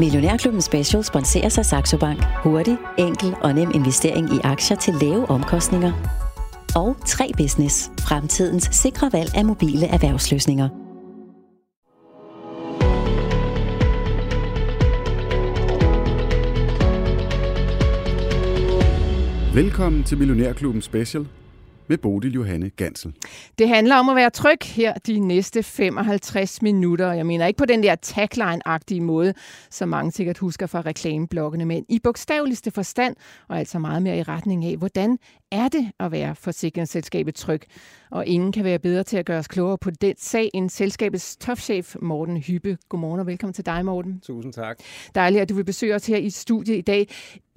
Millionærklubben Special sponserer sig Saxo Bank. Hurtig, enkel og nem investering i aktier til lave omkostninger. Og 3 Business. Fremtidens sikre valg af mobile erhvervsløsninger. Velkommen til Millionærklubben Special med Bodil Johanne Gansel. Det handler om at være tryg her de næste 55 minutter. Jeg mener ikke på den der tagline-agtige måde, som mange sikkert husker fra reklamebloggene, men i bogstaveligste forstand, og altså meget mere i retning af, hvordan er det at være forsikringsselskabet tryg? Og ingen kan være bedre til at gøre os klogere på den sag end selskabets topchef Morten Hyppe. Godmorgen og velkommen til dig, Morten. Tusind tak. Dejligt, at du vil besøge os her i studiet i dag.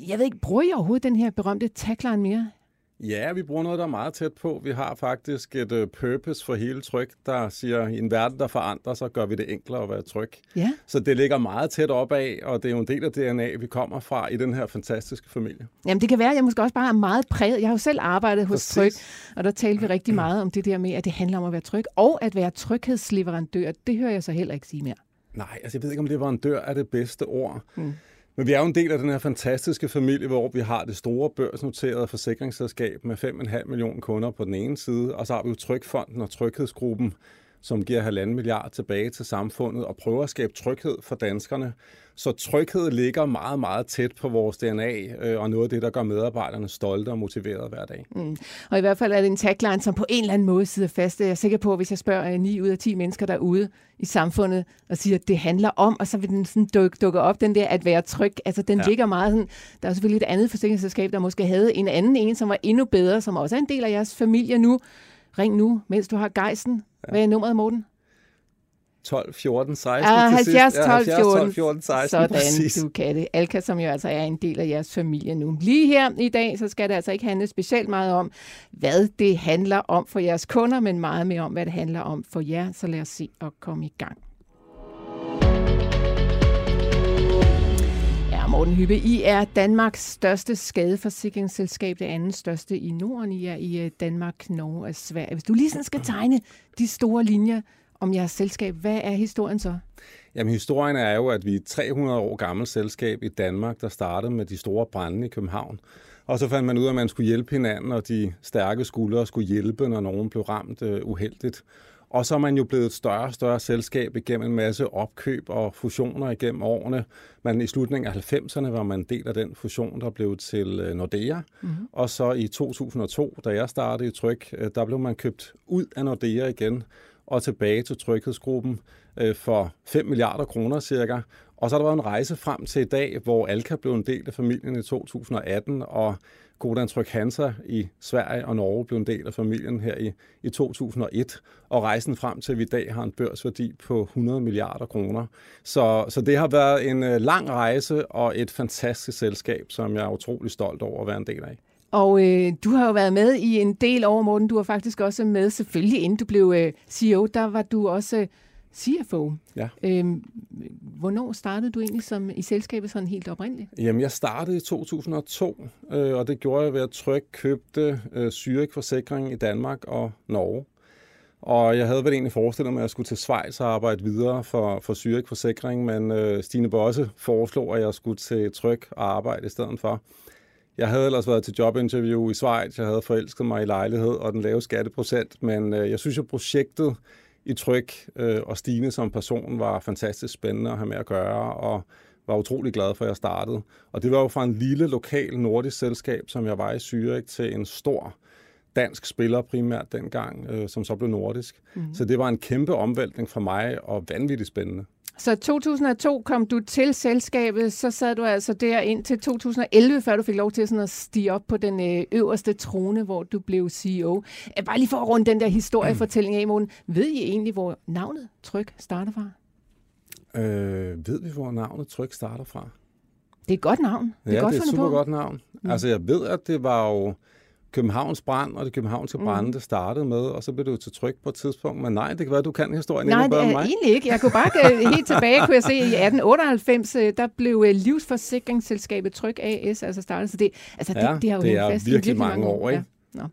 Jeg ved ikke, bruger I overhovedet den her berømte tagline mere? Ja, vi bruger noget, der er meget tæt på. Vi har faktisk et uh, purpose for hele tryk, der siger, i en verden, der forandrer sig, gør vi det enklere at være tryg. Ja. Så det ligger meget tæt op af, og det er jo en del af DNA, vi kommer fra i den her fantastiske familie. Jamen det kan være, at jeg måske også bare er meget præget. Jeg har jo selv arbejdet hos Præcis. Tryg, og der talte vi rigtig meget om det der med, at det handler om at være tryg, og at være tryghedsleverandør. Det hører jeg så heller ikke sige mere. Nej, altså jeg ved ikke, om leverandør er det bedste ord. Mm. Men vi er jo en del af den her fantastiske familie, hvor vi har det store børsnoterede forsikringsselskab med 5,5 millioner kunder på den ene side, og så har vi jo Trygfonden og Tryghedsgruppen, som giver halvanden milliard tilbage til samfundet og prøver at skabe tryghed for danskerne. Så tryghed ligger meget, meget tæt på vores DNA, øh, og noget af det, der gør medarbejderne stolte og motiverede hver dag. Mm. Og i hvert fald er det en tagline, som på en eller anden måde sidder fast. Jeg er sikker på, at hvis jeg spørger 9 ud af 10 mennesker derude i samfundet, og siger, at det handler om, og så vil den sådan dukke, dukke op, den der at være tryg. Altså den. Ja. ligger meget sådan, der er selvfølgelig et andet forsikringsselskab, der måske havde en anden en, som var endnu bedre, som også er en del af jeres familie nu. Ring nu, mens du har gejsten. Hvad er nummeret, Morten? 12, 14, 16 Ah, til sidst. 70, Ja, 12, 14. 12, 14, 16, Sådan, præcis. du kan det. Alka, som jo altså er en del af jeres familie nu. Lige her i dag, så skal det altså ikke handle specielt meget om, hvad det handler om for jeres kunder, men meget mere om, hvad det handler om for jer. Så lad os se at komme i gang. Morten Hyppe, I er Danmarks største skadeforsikringsselskab, det andet største i Norden. I er i øh, Danmark, Norge og Sverige. Hvis du lige sådan skal tegne de store linjer om jeres selskab, hvad er historien så? Jamen, historien er jo, at vi er et 300 år gammelt selskab i Danmark, der startede med de store brænde i København. Og så fandt man ud af, at man skulle hjælpe hinanden, og de stærke skuldre skulle hjælpe, når nogen blev ramt øh, uheldigt. Og så er man jo blevet et større og større selskab igennem en masse opkøb og fusioner igennem årene. Men i slutningen af 90'erne var man en del af den fusion, der blev til øh, Nordea. Mm-hmm. Og så i 2002, da jeg startede i Tryg, øh, der blev man købt ud af Nordea igen og tilbage til Tryghedsgruppen øh, for 5 milliarder kroner cirka. Og så har der været en rejse frem til i dag, hvor Alka blev en del af familien i 2018, og Kodan Tryg Hansa i Sverige og Norge blev en del af familien her i, i 2001. Og rejsen frem til, at vi i dag har en børsværdi på 100 milliarder kroner. Så, så det har været en øh, lang rejse og et fantastisk selskab, som jeg er utrolig stolt over at være en del af. Og øh, du har jo været med i en del år, Morten. Du var faktisk også med, selvfølgelig inden du blev øh, CEO, der var du også øh, CFO. Ja. Øhm, hvornår startede du egentlig som i selskabet sådan helt oprindeligt? Jamen, jeg startede i 2002, øh, og det gjorde jeg ved at Tryg købte øh, Zürich Forsikring i Danmark og Norge. Og jeg havde vel egentlig forestillet mig, at jeg skulle til Schweiz og arbejde videre for, for Zürich Forsikring, men øh, Stine Bosse foreslog, at jeg skulle til Tryg og arbejde i stedet for. Jeg havde ellers været til jobinterview i Schweiz, jeg havde forelsket mig i lejlighed og den lave skatteprocent, men øh, jeg synes jo, projektet i Tryg øh, og Stine som person var fantastisk spændende at have med at gøre, og var utrolig glad for, at jeg startede. Og det var jo fra en lille lokal nordisk selskab, som jeg var i Zürich, til en stor dansk spiller primært dengang, øh, som så blev nordisk. Mm. Så det var en kæmpe omvæltning for mig, og vanvittigt spændende. Så 2002 kom du til selskabet, så sad du altså der ind til 2011, før du fik lov til sådan at stige op på den øh, øverste trone, hvor du blev CEO. Øh, Bare lige for at runde den der historiefortælling af, Morten. Ved I egentlig, hvor navnet Tryg starter fra? Øh, ved vi, hvor navnet Tryg starter fra? Det er et godt navn. Det er ja, godt det er et super på. godt navn. Mm. Altså, jeg ved, at det var jo Københavns brand og det københavnske Mm. brænde, det startede med, og så blev det jo til tryk på et tidspunkt. Men nej, det kan være, at du kan historien Nej, endnu det bedre end mig. egentlig ikke. Jeg kunne bare helt tilbage, kunne jeg se, i 1898, øh, der blev øh, livsforsikringsselskabet Tryg AS altså startet. Så det, altså, det, Ja, det har jo det er fast i virkelig mange år, ikke? Nå.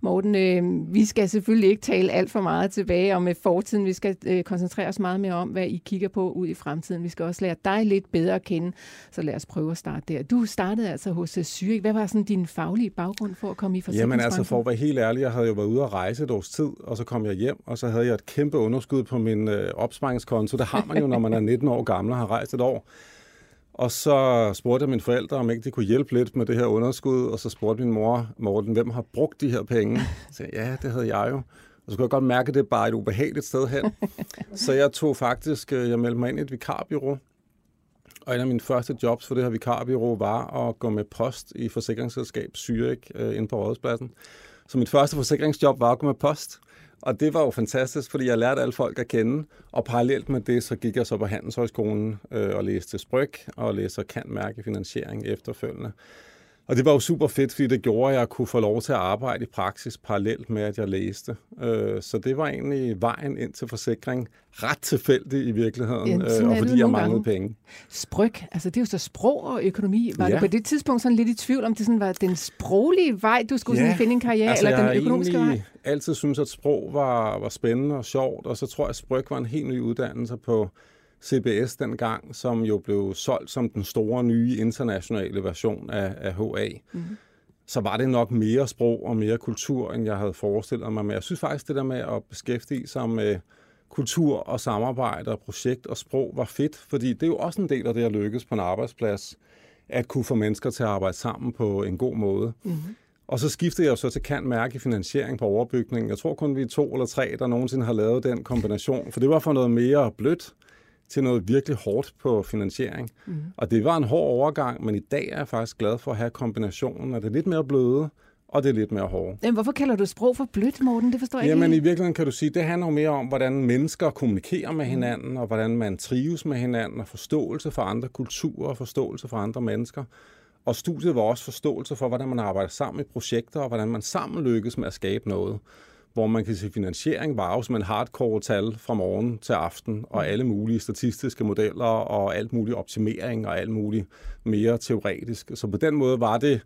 Morten, øh, vi skal selvfølgelig ikke tale alt for meget tilbage om øh, fortiden. Vi skal øh, koncentrere os meget mere om, hvad I kigger på ud i fremtiden. Vi skal også lære dig lidt bedre at kende, så lad os prøve at starte der. Du startede altså hos øh, Zürich. Hvad var sådan din faglige baggrund for at komme i Jamen altså, for at være helt ærlig, jeg havde jo været ude at rejse et års tid, og så kom jeg hjem, og så havde jeg et kæmpe underskud på min øh, opsparingskonto. Det har man jo, når man er 19 år gammel og har rejst et år. Og så spurgte jeg mine forældre, om ikke de kunne hjælpe lidt med det her underskud, og så spurgte min mor, Morten, hvem har brugt de her penge? Så sagde, ja, det havde jeg jo. Og så kunne jeg godt mærke, at det er bare et ubehageligt sted hen. så jeg tog faktisk, øh, jeg meldte mig ind i et vikarbyrå, og en af mine første jobs for det her vikarbyrå var at gå med post i forsikringsselskab Zürich øh, inde på Rådhuspladsen. Så mit første forsikringsjob var at gå med post. Og det var jo fantastisk, fordi jeg lærte alle folk at kende, og parallelt med det, så gik jeg så på Handelshøjskolen øh, og læste Spryg og læste kan mærke finansiering efterfølgende. Og det var jo super fedt, fordi det gjorde, at jeg kunne få lov til at arbejde i praksis parallelt med, at jeg læste. Øh, så det var egentlig vejen ind til forsikring. Ret tilfældig i virkeligheden, ja, øh, og fordi jeg manglede gange. penge. Spryg, altså det er jo så sprog og økonomi. Var ja. du på det tidspunkt sådan lidt i tvivl, om det sådan var den sproglige vej, du skulle ja. sådan finde en karriere, altså, eller den økonomiske vej? altid synes at sprog var, var spændende og sjovt, og så tror jeg, at Spryg var en helt ny uddannelse på CBS dengang, som jo blev solgt som den store nye internationale version af, af HA. Mm-hmm. Så var det nok mere sprog og mere kultur, end jeg havde forestillet mig. Men jeg synes faktisk, det der med at beskæftige sig med kultur og samarbejde og projekt og sprog var fedt, fordi det er jo også en del af det at lykkes på en arbejdsplads, at kunne få mennesker til at arbejde sammen på en god måde. Mm-hmm. Og så skiftede jeg så til kan mærke finansiering på overbygningen. Jeg tror kun, vi er to eller tre, der nogensinde har lavet den kombination, for det var for noget mere blødt til noget virkelig hårdt på finansiering. Mm. Og det var en hård overgang, men i dag er jeg faktisk glad for at have kombinationen, at det er lidt mere bløde, og det er lidt mere hårdt. Men hvorfor kalder du sprog for blødt, Morten? Det forstår jeg Jamen ikke. i virkeligheden kan du sige, det handler jo mere om, hvordan mennesker kommunikerer med hinanden, mm. og hvordan man trives med hinanden, og forståelse for andre kulturer, og forståelse for andre mennesker. Og studiet var også forståelse for, hvordan man arbejder sammen i projekter, og hvordan man sammen lykkes med at skabe noget hvor man kan sige, finansiering var som en hardcore tal fra morgen til aften, og mm. alle mulige statistiske modeller, og alt mulig optimering, og alt muligt mere teoretisk. Så på den måde var det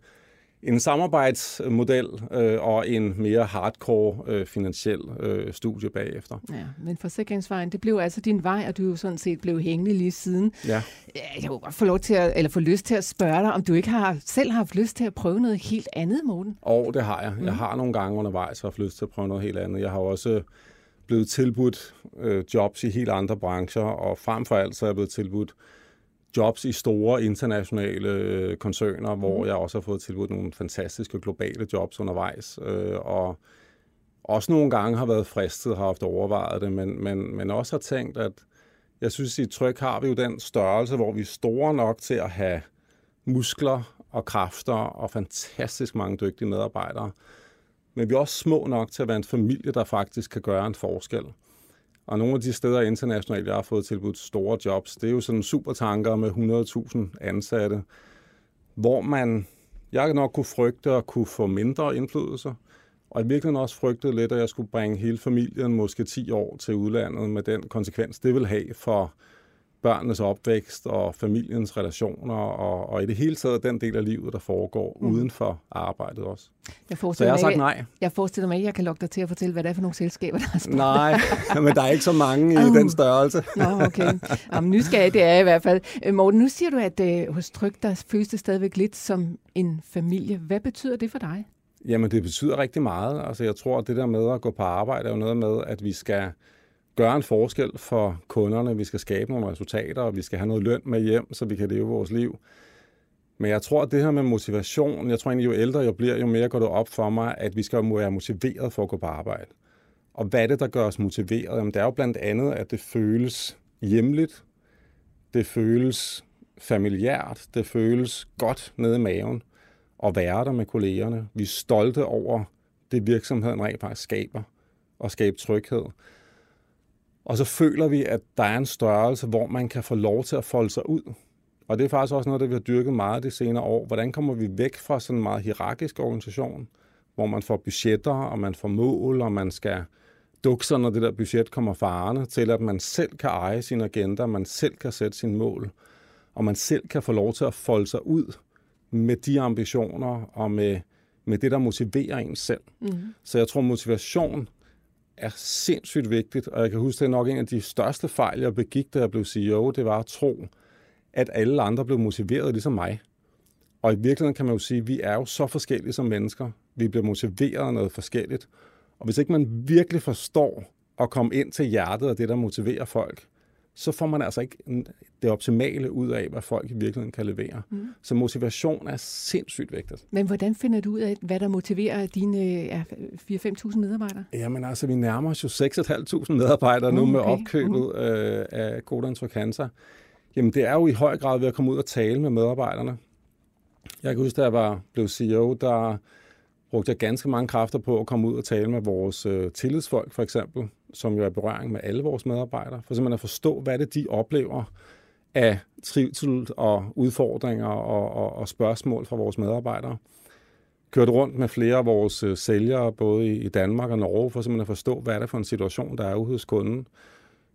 en samarbejdsmodel øh, og en mere hardcore øh, finansiel øh, studie bagefter. Ja, men forsikringsvejen, det blev altså din vej, og du jo sådan set blev hængende lige siden. Ja. Jeg kunne godt få lov til at, eller få lyst til at spørge dig, om du ikke har selv haft lyst til at prøve noget helt andet, Morten? Og det har jeg. Mm. Jeg har nogle gange undervejs haft lyst til at prøve noget helt andet. Jeg har også blevet tilbudt øh, jobs i helt andre brancher, og frem for alt så er jeg blevet tilbudt jobs i store internationale øh, koncerner, hvor mhm. jeg også har fået tilbudt nogle fantastiske globale jobs undervejs. Øh, og også nogle gange har været fristet, har haft overvejet det, men, men, men også har tænkt, at jeg synes, at i tryk har vi jo den størrelse, hvor vi er store nok til at have muskler og kræfter og fantastisk mange dygtige medarbejdere. Men vi er også små nok til at være en familie, der faktisk kan gøre en forskel. Og nogle af de steder internationalt, jeg har fået tilbudt store jobs, det er jo sådan supertanker med 100.000 ansatte, hvor man, jeg nok kunne frygte at kunne få mindre indflydelse, og i virkeligheden også frygtede lidt, at jeg skulle bringe hele familien måske 10 år til udlandet med den konsekvens, det vil have for børnenes opvækst og familiens relationer, og, og i det hele taget den del af livet, der foregår mm. uden for arbejdet også. Jeg Så jeg har sagt nej. Jeg forestiller mig ikke, at jeg kan lokke dig til at fortælle, hvad det er for nogle selskaber, der spurgt. Nej, men der er ikke så mange i uh. den størrelse. Nå, okay. Jamen, nysgerrig det er i hvert fald. Øh, Morten, nu siger du, at uh, hos Tryk, der føles det stadigvæk lidt som en familie. Hvad betyder det for dig? Jamen, det betyder rigtig meget. Altså, jeg tror, at det der med at gå på arbejde er jo noget med, at vi skal gøre en forskel for kunderne. Vi skal skabe nogle resultater, og vi skal have noget løn med hjem, så vi kan leve vores liv. Men jeg tror, at det her med motivation, jeg tror egentlig, jo ældre jeg bliver, jo mere går det op for mig, at vi skal være motiveret for at gå på arbejde. Og hvad er det, der gør os motiveret? Jamen, det er jo blandt andet, at det føles hjemligt, det føles familiært, det føles godt nede i maven at være der med kollegerne. Vi er stolte over det, virksomheden rent faktisk skaber, og skabe tryghed. Og så føler vi, at der er en størrelse, hvor man kan få lov til at folde sig ud. Og det er faktisk også noget, der vi har dyrket meget de senere år. Hvordan kommer vi væk fra sådan en meget hierarkisk organisation, hvor man får budgetter, og man får mål, og man skal dukke sig, når det der budget kommer farne, til at man selv kan eje sin agenda, man selv kan sætte sine mål, og man selv kan få lov til at folde sig ud med de ambitioner og med med det, der motiverer en selv. Mm. Så jeg tror, motivation er sindssygt vigtigt, og jeg kan huske, det er nok en af de største fejl, jeg begik, da jeg blev CEO, det var at tro, at alle andre blev motiveret ligesom mig. Og i virkeligheden kan man jo sige, at vi er jo så forskellige som mennesker. Vi bliver motiveret af noget forskelligt. Og hvis ikke man virkelig forstår at komme ind til hjertet af det, der motiverer folk, så får man altså ikke det optimale ud af, hvad folk i virkeligheden kan levere. Mm. Så motivation er sindssygt vigtigt. Men hvordan finder du ud af, hvad der motiverer dine ja, 4-5.000 medarbejdere? Jamen altså, vi nærmer os jo 6.500 medarbejdere nu okay. med opkøbet mm. øh, af Codan Trocansa. Jamen det er jo i høj grad ved at komme ud og tale med medarbejderne. Jeg kan huske, da jeg var, blev CEO, der brugte jeg ganske mange kræfter på at komme ud og tale med vores øh, tillidsfolk, for eksempel, som jo er i berøring med alle vores medarbejdere, for simpelthen at forstå, hvad det de oplever af trivsel og udfordringer og, og, og spørgsmål fra vores medarbejdere. Kørte rundt med flere af vores øh, sælgere, både i, i Danmark og Norge, for simpelthen at forstå, hvad er det for en situation, der er ude hos kunden.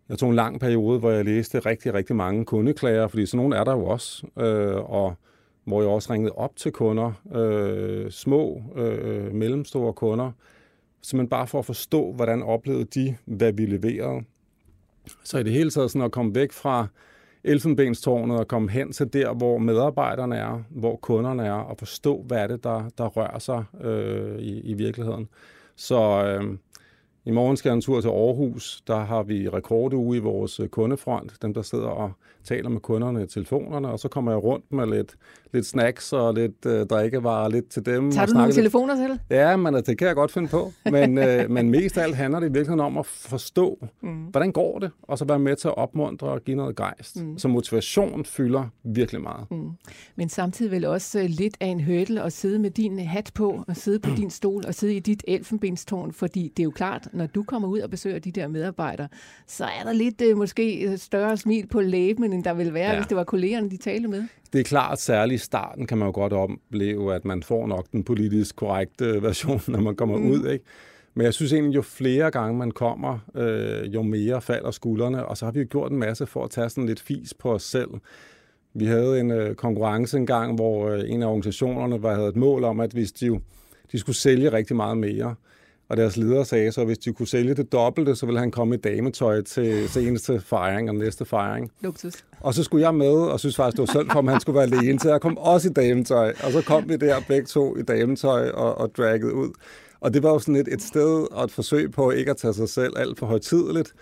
Jeg tog en lang periode, hvor jeg læste rigtig, rigtig mange kundeklager, fordi sådan nogle er der jo også, øh, og hvor jeg også ringede op til kunder, øh, små, øh, mellemstore kunder, simpelthen bare for at forstå, hvordan oplevede de, hvad vi leverede. Så i det hele taget sådan at komme væk fra elfenbenstårnet og komme hen til der, hvor medarbejderne er, hvor kunderne er, og forstå, hvad er det, der, der rører sig øh, i, i virkeligheden. Så øh, i morgen skal jeg en tur til Aarhus. Der har vi rekorduge i vores kundefront. Dem, der sidder og taler med kunderne i telefonerne. Og så kommer jeg rundt med lidt, lidt snacks og lidt øh, drikkevarer lidt til dem. Tager du nogle telefoner til? Ja, men altså, det kan jeg godt finde på. Men, øh, men mest af alt handler det virkelig om at forstå, mm. hvordan går det? Og så være med til at opmuntre og give noget gejst. Mm. Så motivation fylder virkelig meget. Mm. Men samtidig vel også øh, lidt af en hurdle at sidde med din hat på, og sidde på din stol, og sidde i dit elfenbenstårn, fordi det er jo klart, når du kommer ud og besøger de der medarbejdere, så er der lidt øh, måske øh, større smil på læben, end der vil være, ja. hvis det var kollegerne, de talte med. Det er klart, særligt i starten kan man jo godt opleve, at man får nok den politisk korrekte version, når man kommer mm. ud. Ikke? Men jeg synes egentlig, jo flere gange man kommer, øh, jo mere falder skuldrene, og så har vi jo gjort en masse for at tage sådan lidt fis på os selv. Vi havde en øh, konkurrence engang, hvor øh, en af organisationerne var, havde et mål om, at hvis de, de skulle sælge rigtig meget mere, og deres leder sagde så, at hvis de kunne sælge det dobbelte, så ville han komme i dametøj til seneste fejring og næste fejring. Luksus. Og så skulle jeg med, og synes faktisk, det var synd for ham, han skulle være alene, så jeg kom også i dametøj. Og så kom vi der begge to i dametøj og, og dragget ud. Og det var jo sådan et, et sted og et forsøg på ikke at tage sig selv alt for højtidligt,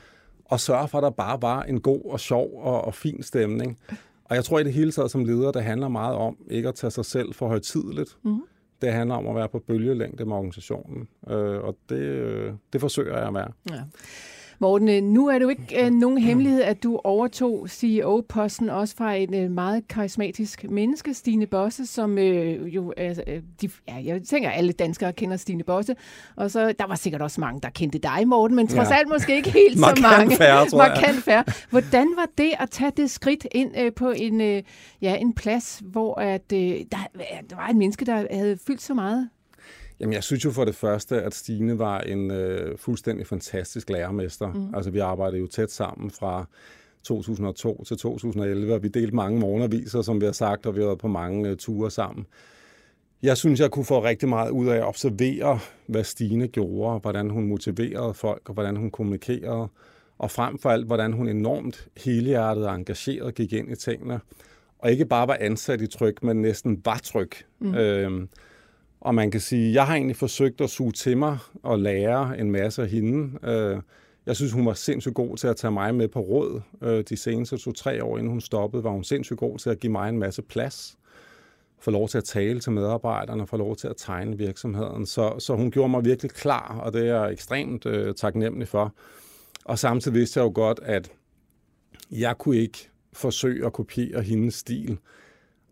og sørge for, at der bare var en god og sjov og, og fin stemning. Og jeg tror i det hele taget som leder, det handler meget om ikke at tage sig selv for højtidligt. Mm. Det handler om at være på bølgelængde med organisationen, øh, og det, øh, det forsøger jeg at være. Ja. Morten, øh, nu er det jo ikke øh, nogen hemmelighed, at du overtog CEO-posten også fra en øh, meget karismatisk menneske, Stine Bosse, som øh, jo, altså, øh, de, ja, jeg tænker, alle danskere kender Stine Bosse, og så der var sikkert også mange, der kendte dig, Morten, men trods ja. alt måske ikke helt så mange. Færre, tror Markant færre. Hvordan var det at tage det skridt ind øh, på en, øh, ja, en plads, hvor at, øh, der, der var et menneske, der havde fyldt så meget Jamen, jeg synes jo for det første, at Stine var en øh, fuldstændig fantastisk lærermester. Mm. Altså, vi arbejdede jo tæt sammen fra 2002 til 2011, og vi delte mange morgenaviser, som vi har sagt, og vi har været på mange uh, ture sammen. Jeg synes, jeg kunne få rigtig meget ud af at observere, hvad Stine gjorde, hvordan hun motiverede folk, og hvordan hun kommunikerede, og frem for alt, hvordan hun enormt helhjertet og engageret gik ind i tingene, og ikke bare var ansat i tryk, men næsten var tryk. Mm. Øhm, og man kan sige, jeg har egentlig forsøgt at suge til mig og lære en masse af hende. Øh, jeg synes, hun var sindssygt god til at tage mig med på råd. Øh, de seneste to-tre år, inden hun stoppede, var hun sindssygt god til at give mig en masse plads. Få lov til at tale til medarbejderne, få lov til at tegne virksomheden. Så, så hun gjorde mig virkelig klar, og det er jeg ekstremt øh, taknemmelig for. Og samtidig vidste jeg jo godt, at jeg kunne ikke forsøge at kopiere hendes stil.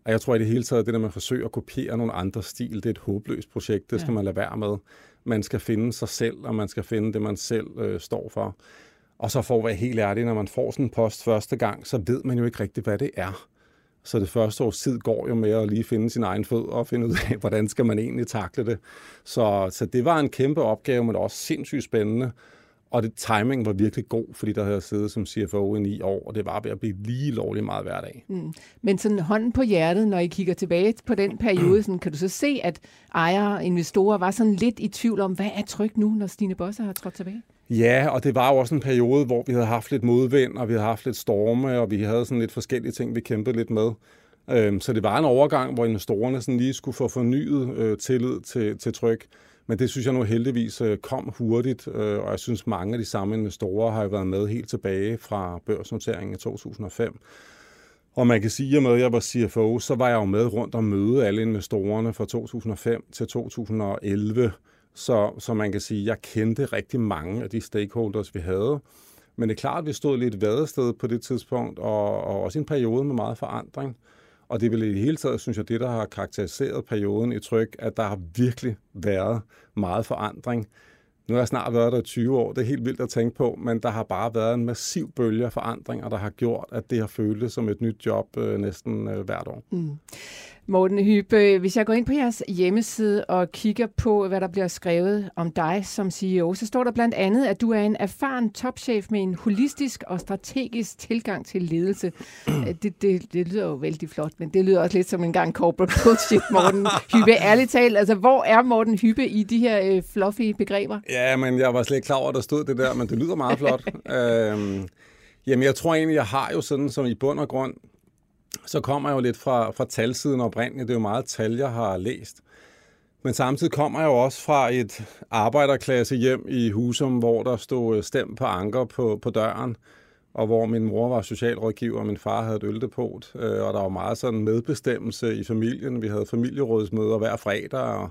Og jeg tror i det hele taget, det der med at forsøge at kopiere nogle andre stil, det er et håbløst projekt. Det skal ja. man lade være med. Man skal finde sig selv, og man skal finde det, man selv øh, står for. Og så for at være helt ærlig, når man får sådan en post første gang, så ved man jo ikke rigtigt, hvad det er. Så det første års tid går jo med at lige finde sin egen fød og finde ud af, hvordan skal man egentlig takle det. Så, så det var en kæmpe opgave, men også sindssygt spændende. Og det timing var virkelig god, fordi der havde jeg siddet som CFO i ni år, og det var ved at blive lige lovligt meget hver dag. Mm. Men sådan hånden på hjertet, når I kigger tilbage på den periode, sådan, kan du så se, at ejere og investorer var sådan lidt i tvivl om, hvad er tryk nu, når Stine Bosse har trådt tilbage? Ja, og det var jo også en periode, hvor vi havde haft lidt modvind, og vi havde haft lidt storme, og vi havde sådan lidt forskellige ting, vi kæmpede lidt med. Øhm, så det var en overgang, hvor investorerne sådan lige skulle få fornyet øh, tillid til, til tryk. Men det synes jeg nu heldigvis øh, kom hurtigt, øh, og jeg synes mange af de samme investorer har jo været med helt tilbage fra børsnoteringen i 2005. Og man kan sige, at med at jeg var CFO, så var jeg jo med rundt og møde alle investorerne fra 2005 til 2011. Så, så man kan sige, at jeg kendte rigtig mange af de stakeholders, vi havde. Men det er klart, at vi stod lidt vadested på det tidspunkt, og, og også en periode med meget forandring. Og det er vel i det hele taget, synes jeg, det, der har karakteriseret perioden i tryk, at der har virkelig været meget forandring. Nu har jeg snart været der i 20 år, det er helt vildt at tænke på, men der har bare været en massiv bølge af forandringer, der har gjort, at det har føltes som et nyt job øh, næsten øh, hvert år. Mm. Morten Hybe, hvis jeg går ind på jeres hjemmeside og kigger på, hvad der bliver skrevet om dig som CEO, så står der blandt andet, at du er en erfaren topchef med en holistisk og strategisk tilgang til ledelse. Det, det, det lyder jo vældig flot, men det lyder også lidt som en gang corporate bullshit, Morten Hybe. Ærligt talt, altså hvor er Morten Hybe i de her øh, fluffy begreber? Ja, men jeg var slet ikke klar over, at der stod det der, men det lyder meget flot. øhm, jamen, jeg tror egentlig, jeg har jo sådan som i bund og grund så kommer jeg jo lidt fra, fra talsiden oprindeligt. Det er jo meget tal, jeg har læst. Men samtidig kommer jeg jo også fra et arbejderklasse hjem i Husum, hvor der stod øh, stem på anker på, på døren, og hvor min mor var socialrådgiver, og min far havde et øldepot, øh, og der var meget sådan medbestemmelse i familien. Vi havde familierådsmøder hver fredag, og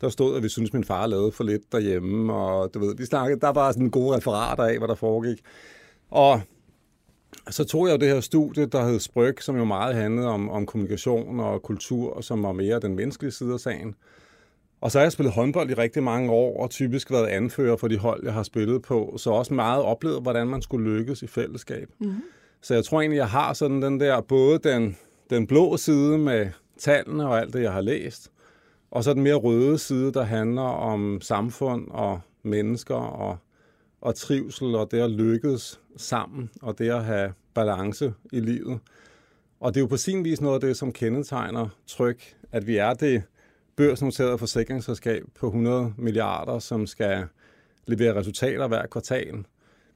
der stod, at vi synes at min far lavede for lidt derhjemme, og du ved, vi snakkede, der var sådan gode referater af, hvad der foregik. Og så tog jeg det her studie, der hed Spryg, som jo meget handlede om, om kommunikation og kultur, som var mere den menneskelige side af sagen. Og så har jeg spillet håndbold i rigtig mange år, og typisk været anfører for de hold, jeg har spillet på. Så også meget oplevet, hvordan man skulle lykkes i fællesskab. Mm-hmm. Så jeg tror egentlig, jeg har sådan den der, både den, den blå side med tallene og alt det, jeg har læst, og så den mere røde side, der handler om samfund og mennesker og og trivsel og det at lykkes sammen og det at have balance i livet. Og det er jo på sin vis noget af det, som kendetegner tryk, at vi er det børsnoterede forsikringsselskab på 100 milliarder, som skal levere resultater hver kvartal.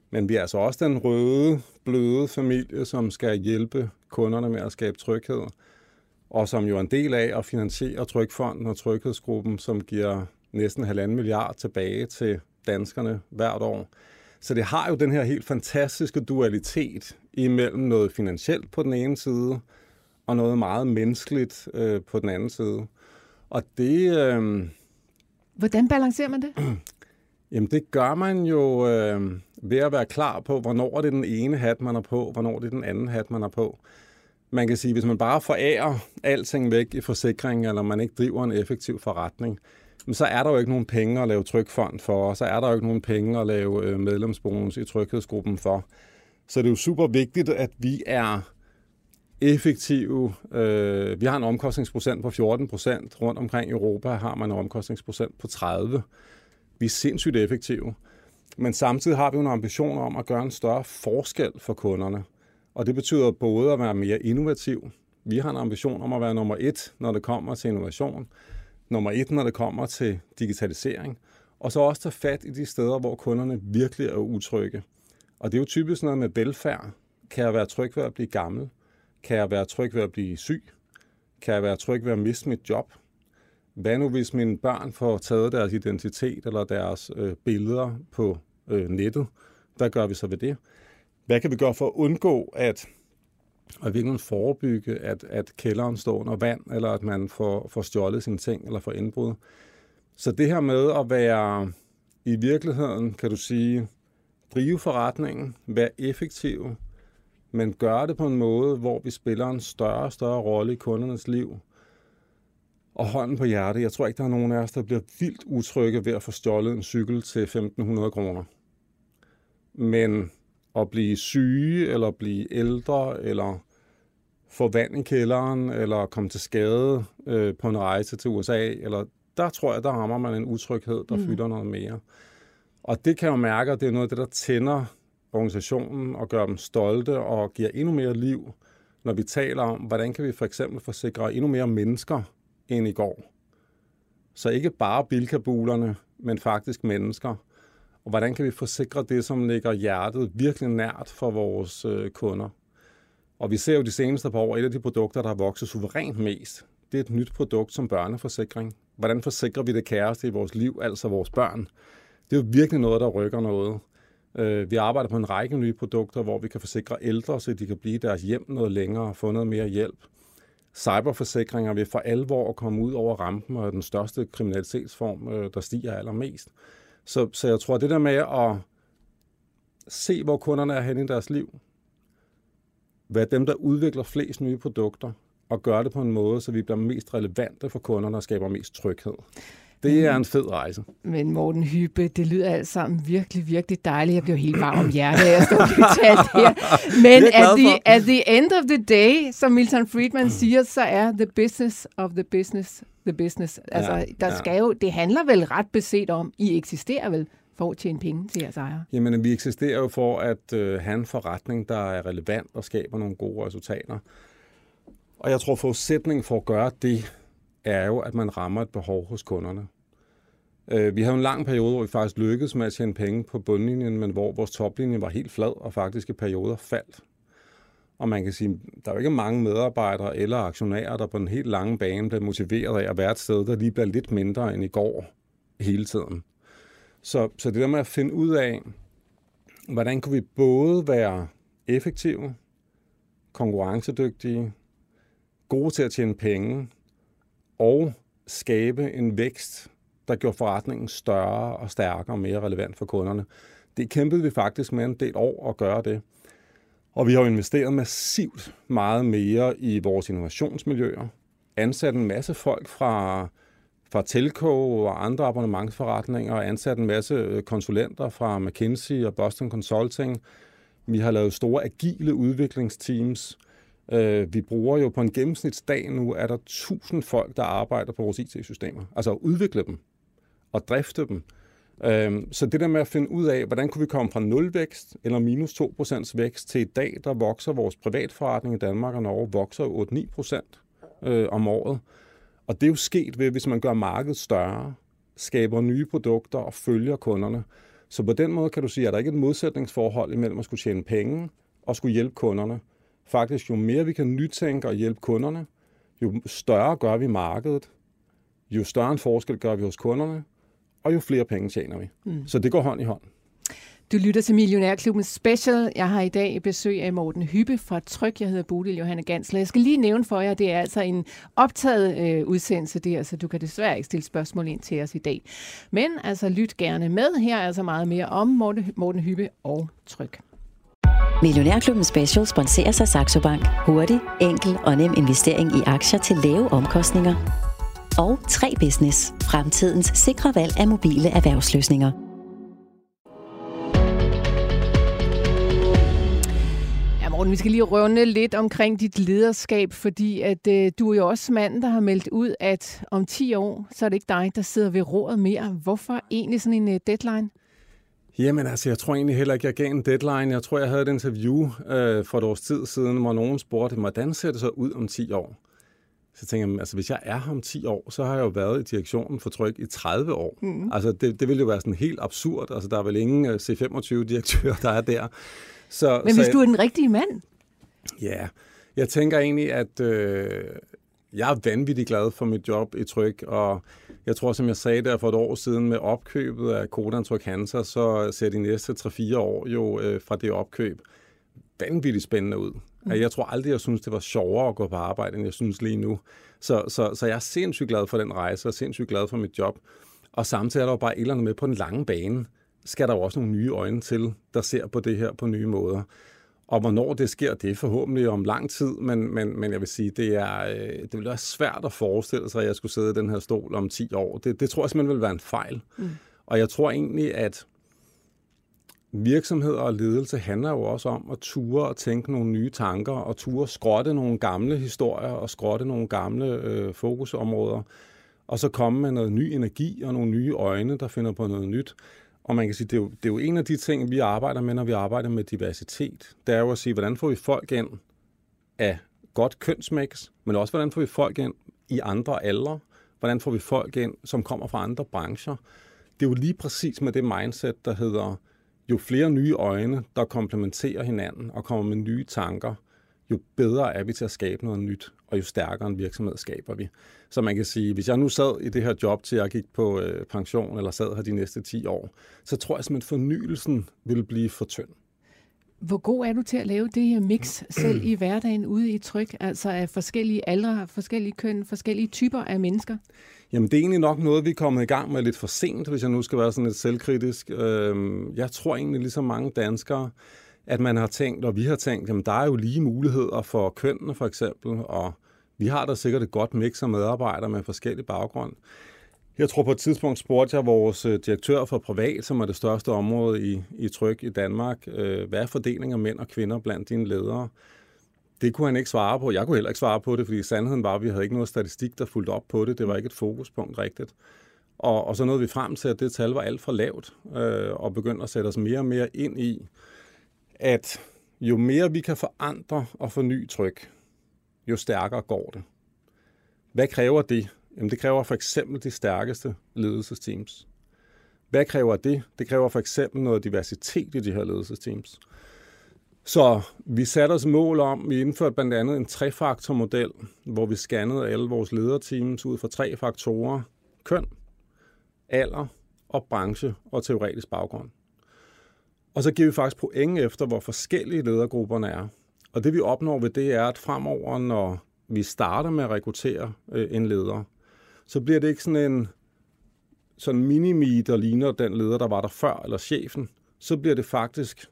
Men vi er altså også den røde, bløde familie, som skal hjælpe kunderne med at skabe tryghed, og som jo er en del af at finansiere Trykfonden og Tryghedsgruppen, som giver næsten halvanden milliard tilbage til danskerne hvert år. Så det har jo den her helt fantastiske dualitet imellem noget finansielt på den ene side, og noget meget menneskeligt øh, på den anden side. Og det... Øh, Hvordan balancerer man det? Jamen det gør man jo øh, ved at være klar på, hvornår det er den ene hat, man er på, hvornår det er den anden hat, man er på. Man kan sige, hvis man bare forærer alting væk i forsikringen, eller man ikke driver en effektiv forretning, men så er der jo ikke nogen penge at lave trykfond for, og så er der jo ikke nogen penge at lave øh, medlemsbonus i tryghedsgruppen for. Så det er jo super vigtigt, at vi er effektive. Øh, vi har en omkostningsprocent på 14 procent. Rundt omkring i Europa har man en omkostningsprocent på 30. Vi er sindssygt effektive. Men samtidig har vi jo en ambition om at gøre en større forskel for kunderne. Og det betyder både at være mere innovativ. Vi har en ambition om at være nummer et, når det kommer til innovation nummer et, når det kommer til digitalisering, og så også tage fat i de steder, hvor kunderne virkelig er utrygge. Og det er jo typisk noget med velfærd. Kan jeg være tryg ved at blive gammel? Kan jeg være tryg ved at blive syg? Kan jeg være tryg ved at miste mit job? Hvad nu, hvis mine børn får taget deres identitet eller deres øh, billeder på øh, nettet? Hvad gør vi så ved det? Hvad kan vi gøre for at undgå, at og i virkeligheden forebygge, at, at kælderen står under vand, eller at man får, får stjålet sine ting, eller får indbrud. Så det her med at være i virkeligheden, kan du sige, drive forretningen, være effektiv, men gøre det på en måde, hvor vi spiller en større og større rolle i kundernes liv. Og hånden på hjertet, jeg tror ikke, der er nogen af os, der bliver vildt utrygge ved at få stjålet en cykel til 1.500 kroner. Men at blive syge, eller blive ældre, eller få vand i kælderen, eller komme til skade øh, på en rejse til USA, eller der tror jeg, der rammer man en utryghed, der mm. fylder noget mere. Og det kan jeg jo mærke, at det er noget af det, der tænder organisationen og gør dem stolte og giver endnu mere liv, når vi taler om, hvordan kan vi for eksempel forsikre endnu mere mennesker end i går. Så ikke bare bilkabulerne, men faktisk mennesker. Og hvordan kan vi forsikre det, som ligger hjertet virkelig nært for vores øh, kunder. Og vi ser jo de seneste par år, et af de produkter, der har vokset suverænt mest, det er et nyt produkt som børneforsikring. Hvordan forsikrer vi det kæreste i vores liv, altså vores børn? Det er jo virkelig noget, der rykker noget. Øh, vi arbejder på en række nye produkter, hvor vi kan forsikre ældre, så de kan blive deres hjem noget længere og få noget mere hjælp. Cyberforsikringer vil for alvor komme ud over rampen og den største kriminalitetsform, øh, der stiger allermest. Så, så jeg tror, det der med at se, hvor kunderne er henne i deres liv, være dem, der udvikler flest nye produkter, og gøre det på en måde, så vi bliver mest relevante for kunderne og skaber mest tryghed. Det er en fed rejse. Men Morten Hyppe, det lyder alt sammen virkelig, virkelig dejligt. Jeg bliver helt varm om hjertet, jeg står talt her. Men at the, at the end of the day, som Milton Friedman siger, så er the business of the business the business. Altså, ja, der ja. skal jo, det handler vel ret beset om, I eksisterer vel for at tjene penge til jeres ejere? Jamen, vi eksisterer jo for at øh, have en forretning, der er relevant og skaber nogle gode resultater. Og jeg tror, forudsætningen for at gøre det, er jo, at man rammer et behov hos kunderne. Øh, vi havde en lang periode, hvor vi faktisk lykkedes med at tjene penge på bundlinjen, men hvor vores toplinje var helt flad og faktisk i perioder faldt. Og man kan sige, der er jo ikke mange medarbejdere eller aktionærer, der på den helt lange bane bliver motiveret af at være et sted, der lige bliver lidt mindre end i går hele tiden. Så, så det der med at finde ud af, hvordan kan vi både være effektive, konkurrencedygtige, gode til at tjene penge og skabe en vækst, der gjorde forretningen større og stærkere og mere relevant for kunderne. Det kæmpede vi faktisk med en del år at gøre det. Og vi har investeret massivt meget mere i vores innovationsmiljøer. Ansat en masse folk fra, fra Telco og andre abonnementsforretninger, og ansat en masse øh, konsulenter fra McKinsey og Boston Consulting. Vi har lavet store agile udviklingsteams. Øh, Øh, vi bruger jo på en gennemsnitsdag nu, er der tusind folk, der arbejder på vores IT-systemer. Altså at udvikle dem og drifte dem. Øhm, så det der med at finde ud af, hvordan kunne vi komme fra nulvækst eller minus 2% vækst til i dag, der vokser vores privatforretning i Danmark og Norge, vokser 8-9% øh, om året. Og det er jo sket ved, hvis man gør markedet større, skaber nye produkter og følger kunderne. Så på den måde kan du sige, at der ikke er et modsætningsforhold imellem at skulle tjene penge og skulle hjælpe kunderne. Faktisk, jo mere vi kan nytænke og hjælpe kunderne, jo større gør vi markedet, jo større en forskel gør vi hos kunderne, og jo flere penge tjener vi. Mm. Så det går hånd i hånd. Du lytter til Millionærklubben Special. Jeg har i dag besøg af Morten Hyppe fra Tryk. Jeg hedder Bodil Johanne Gansler. Jeg skal lige nævne for jer, det er altså en optaget øh, udsendelse der, så du kan desværre ikke stille spørgsmål ind til os i dag. Men altså lyt gerne med. Her er altså meget mere om Morten, Morten Hyppe og Tryk. Millionærklubben Special sponserer sig Saxo Bank. Hurtig, enkel og nem investering i aktier til lave omkostninger og 3 Business. Fremtidens sikre valg af mobile erhvervsløsninger. Morten, vi skal lige runde lidt omkring dit lederskab, fordi at øh, du er jo også manden, der har meldt ud, at om 10 år, så er det ikke dig, der sidder ved roret mere. Hvorfor egentlig sådan en øh, deadline? Jamen altså, jeg tror egentlig heller ikke, jeg gav en deadline. Jeg tror, jeg havde et interview øh, for et års tid siden, hvor nogen spurgte, hvordan ser det så ud om 10 år? Så tænker jeg, altså hvis jeg er her om 10 år, så har jeg jo været i direktionen for Tryk i 30 år. Mm. Altså det, det ville jo være sådan helt absurd. Altså der er vel ingen øh, C25-direktør, der er der. Så, Men hvis så, du er den rigtige mand? Ja, jeg tænker egentlig, at øh, jeg er vanvittigt glad for mit job i Tryk, og jeg tror, som jeg sagde der for et år siden med opkøbet af Kodan Tryk Hansa, så ser de næste 3-4 år jo øh, fra det opkøb vanvittigt spændende ud. Mm. Jeg tror aldrig, jeg synes, det var sjovere at gå på arbejde, end jeg synes lige nu. Så, så, så jeg er sindssygt glad for den rejse, og sindssygt glad for mit job. Og samtidig er der jo bare et eller andet med på den lange bane, skal der jo også nogle nye øjne til, der ser på det her på nye måder. Og hvornår det sker, det er forhåbentlig om lang tid, men, men, men jeg vil sige, det, er, øh, det vil være svært at forestille sig, at jeg skulle sidde i den her stol om 10 år. Det, det tror jeg simpelthen vil være en fejl. Mm. Og jeg tror egentlig, at virksomhed og ledelse handler jo også om at ture og tænke nogle nye tanker, og ture skrotte nogle gamle historier og skrotte nogle gamle øh, fokusområder, og så komme med noget ny energi og nogle nye øjne, der finder på noget nyt. Og man kan sige, det er, jo, det er jo en af de ting, vi arbejder med, når vi arbejder med diversitet. Det er jo at sige, hvordan får vi folk ind af godt kønsmix, men også hvordan får vi folk ind i andre aldre? Hvordan får vi folk ind, som kommer fra andre brancher? Det er jo lige præcis med det mindset, der hedder, jo flere nye øjne, der komplementerer hinanden og kommer med nye tanker, jo bedre er vi til at skabe noget nyt, og jo stærkere en virksomhed skaber vi. Så man kan sige, hvis jeg nu sad i det her job til jeg gik på øh, pension, eller sad her de næste 10 år, så tror jeg simpelthen, at fornyelsen vil blive for tynd. Hvor god er du til at lave det her mix selv i hverdagen ude i tryk, altså af forskellige aldre, forskellige køn, forskellige typer af mennesker? Jamen, det er egentlig nok noget, vi er kommet i gang med lidt for sent, hvis jeg nu skal være sådan lidt selvkritisk. Øhm, jeg tror egentlig, ligesom mange danskere, at man har tænkt, og vi har tænkt, at der er jo lige muligheder for kønnene for eksempel, og vi har da sikkert et godt mix af medarbejdere med forskellige baggrund. Jeg tror på et tidspunkt spurgte jeg vores øh, direktør for privat, som er det største område i, i tryk i Danmark, øh, hvad er fordelingen af mænd og kvinder blandt dine ledere? Det kunne han ikke svare på. Jeg kunne heller ikke svare på det, fordi sandheden var, at vi havde ikke noget statistik, der fulgte op på det. Det var ikke et fokuspunkt rigtigt. Og, og så nåede vi frem til, at det tal var alt for lavt, øh, og begyndte at sætte os mere og mere ind i, at jo mere vi kan forandre og forny tryk, jo stærkere går det. Hvad kræver det? Jamen, det kræver for eksempel de stærkeste ledelsesteams. Hvad kræver det? Det kræver for eksempel noget diversitet i de her ledelsesteams. Så vi satte os mål om, vi indførte blandt andet en trefaktormodel, hvor vi scannede alle vores lederteams ud fra tre faktorer. Køn, alder og branche og teoretisk baggrund. Og så giver vi faktisk point efter, hvor forskellige ledergrupperne er. Og det vi opnår ved det er, at fremover, når vi starter med at rekruttere øh, en leder, så bliver det ikke sådan en sådan minimi, der ligner den leder, der var der før, eller chefen. Så bliver det faktisk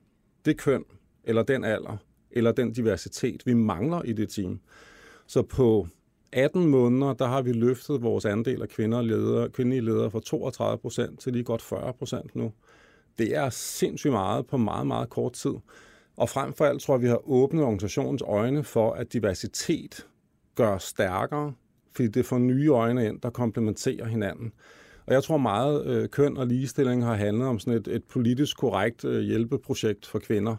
det køn, eller den alder, eller den diversitet, vi mangler i det team. Så på 18 måneder, der har vi løftet vores andel af kvinder ledere, kvindelige ledere fra 32 procent til lige godt 40 procent nu. Det er sindssygt meget på meget, meget kort tid. Og frem for alt tror jeg, vi har åbnet organisationens øjne for, at diversitet gør stærkere, fordi det får nye øjne ind, der komplementerer hinanden. Og jeg tror meget, øh, køn og ligestilling har handlet om sådan et, et politisk korrekt øh, hjælpeprojekt for kvinder.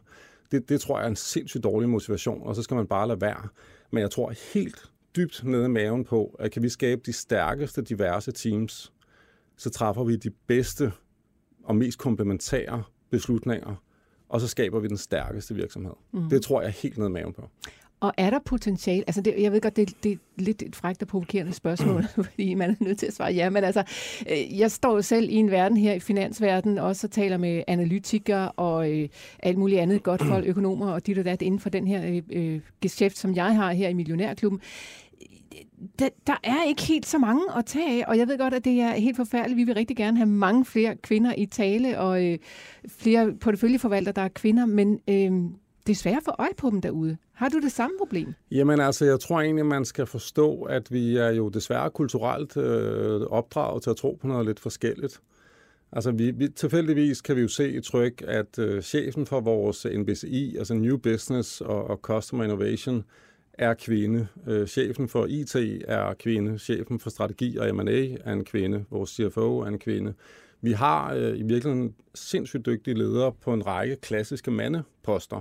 Det, det tror jeg er en sindssygt dårlig motivation, og så skal man bare lade være. Men jeg tror helt dybt nede i maven på, at kan vi skabe de stærkeste diverse teams, så træffer vi de bedste og mest komplementære beslutninger, og så skaber vi den stærkeste virksomhed. Mm. Det tror jeg helt ned i maven på. Og er der potentiale? Altså, det, jeg ved godt, det, det er lidt et frækt og provokerende spørgsmål, fordi man er nødt til at svare ja, men altså, øh, jeg står jo selv i en verden her i finansverdenen, og så taler med analytikere og øh, alt muligt andet godt folk, økonomer og dit og dat inden for den her øh, øh, geschæft, som jeg har her i Millionærklubben der, der er ikke helt så mange at tage af, og jeg ved godt, at det er helt forfærdeligt. Vi vil rigtig gerne have mange flere kvinder i tale, og øh, flere porteføljeforvaltere, der er kvinder, men øh, det er svært at få øje på dem derude. Har du det samme problem? Jamen altså, jeg tror egentlig, man skal forstå, at vi er jo desværre kulturelt øh, opdraget til at tro på noget lidt forskelligt. Altså, vi, vi, tilfældigvis kan vi jo se i tryk, at øh, chefen for vores NBCI, altså New Business og, og Customer Innovation, er kvinde. Øh, chefen for IT er kvinde. Chefen for strategi og M&A er en kvinde. Vores CFO er en kvinde. Vi har øh, i virkeligheden sindssygt dygtige ledere på en række klassiske mandeposter.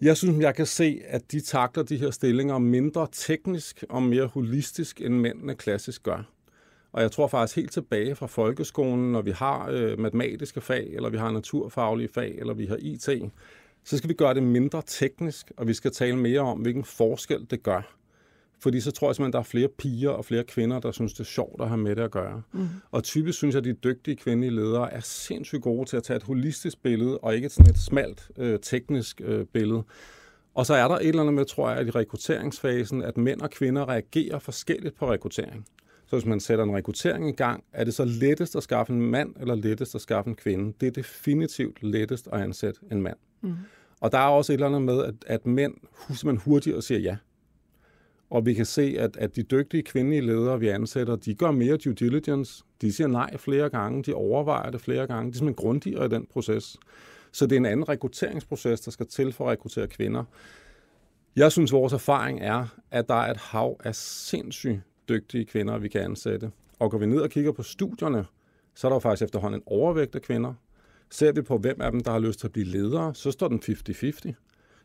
Jeg synes, jeg kan se, at de takler de her stillinger mindre teknisk og mere holistisk, end mændene klassisk gør. Og jeg tror faktisk helt tilbage fra folkeskolen, når vi har øh, matematiske fag, eller vi har naturfaglige fag, eller vi har IT, så skal vi gøre det mindre teknisk, og vi skal tale mere om, hvilken forskel det gør. Fordi så tror jeg simpelthen, at der er flere piger og flere kvinder, der synes, det er sjovt at have med det at gøre. Mm. Og typisk synes jeg, at de dygtige kvindelige ledere er sindssygt gode til at tage et holistisk billede, og ikke sådan et smalt øh, teknisk øh, billede. Og så er der et eller andet med, tror jeg, at i rekrutteringsfasen, at mænd og kvinder reagerer forskelligt på rekruttering. Så hvis man sætter en rekruttering i gang, er det så lettest at skaffe en mand, eller lettest at skaffe en kvinde? Det er definitivt lettest at ansætte en mand. Mm. Og der er også et eller andet med, at, at mænd man hurtigt og siger ja. Og vi kan se, at, at de dygtige kvindelige ledere, vi ansætter, de gør mere due diligence. De siger nej flere gange, de overvejer det flere gange. De er simpelthen grundigere i den proces. Så det er en anden rekrutteringsproces, der skal til for at rekruttere kvinder. Jeg synes, vores erfaring er, at der er et hav af sindssygt dygtige kvinder, vi kan ansætte. Og går vi ned og kigger på studierne, så er der jo faktisk efterhånden en overvægt af kvinder. Ser vi på, hvem af dem, der har lyst til at blive ledere, så står den 50-50.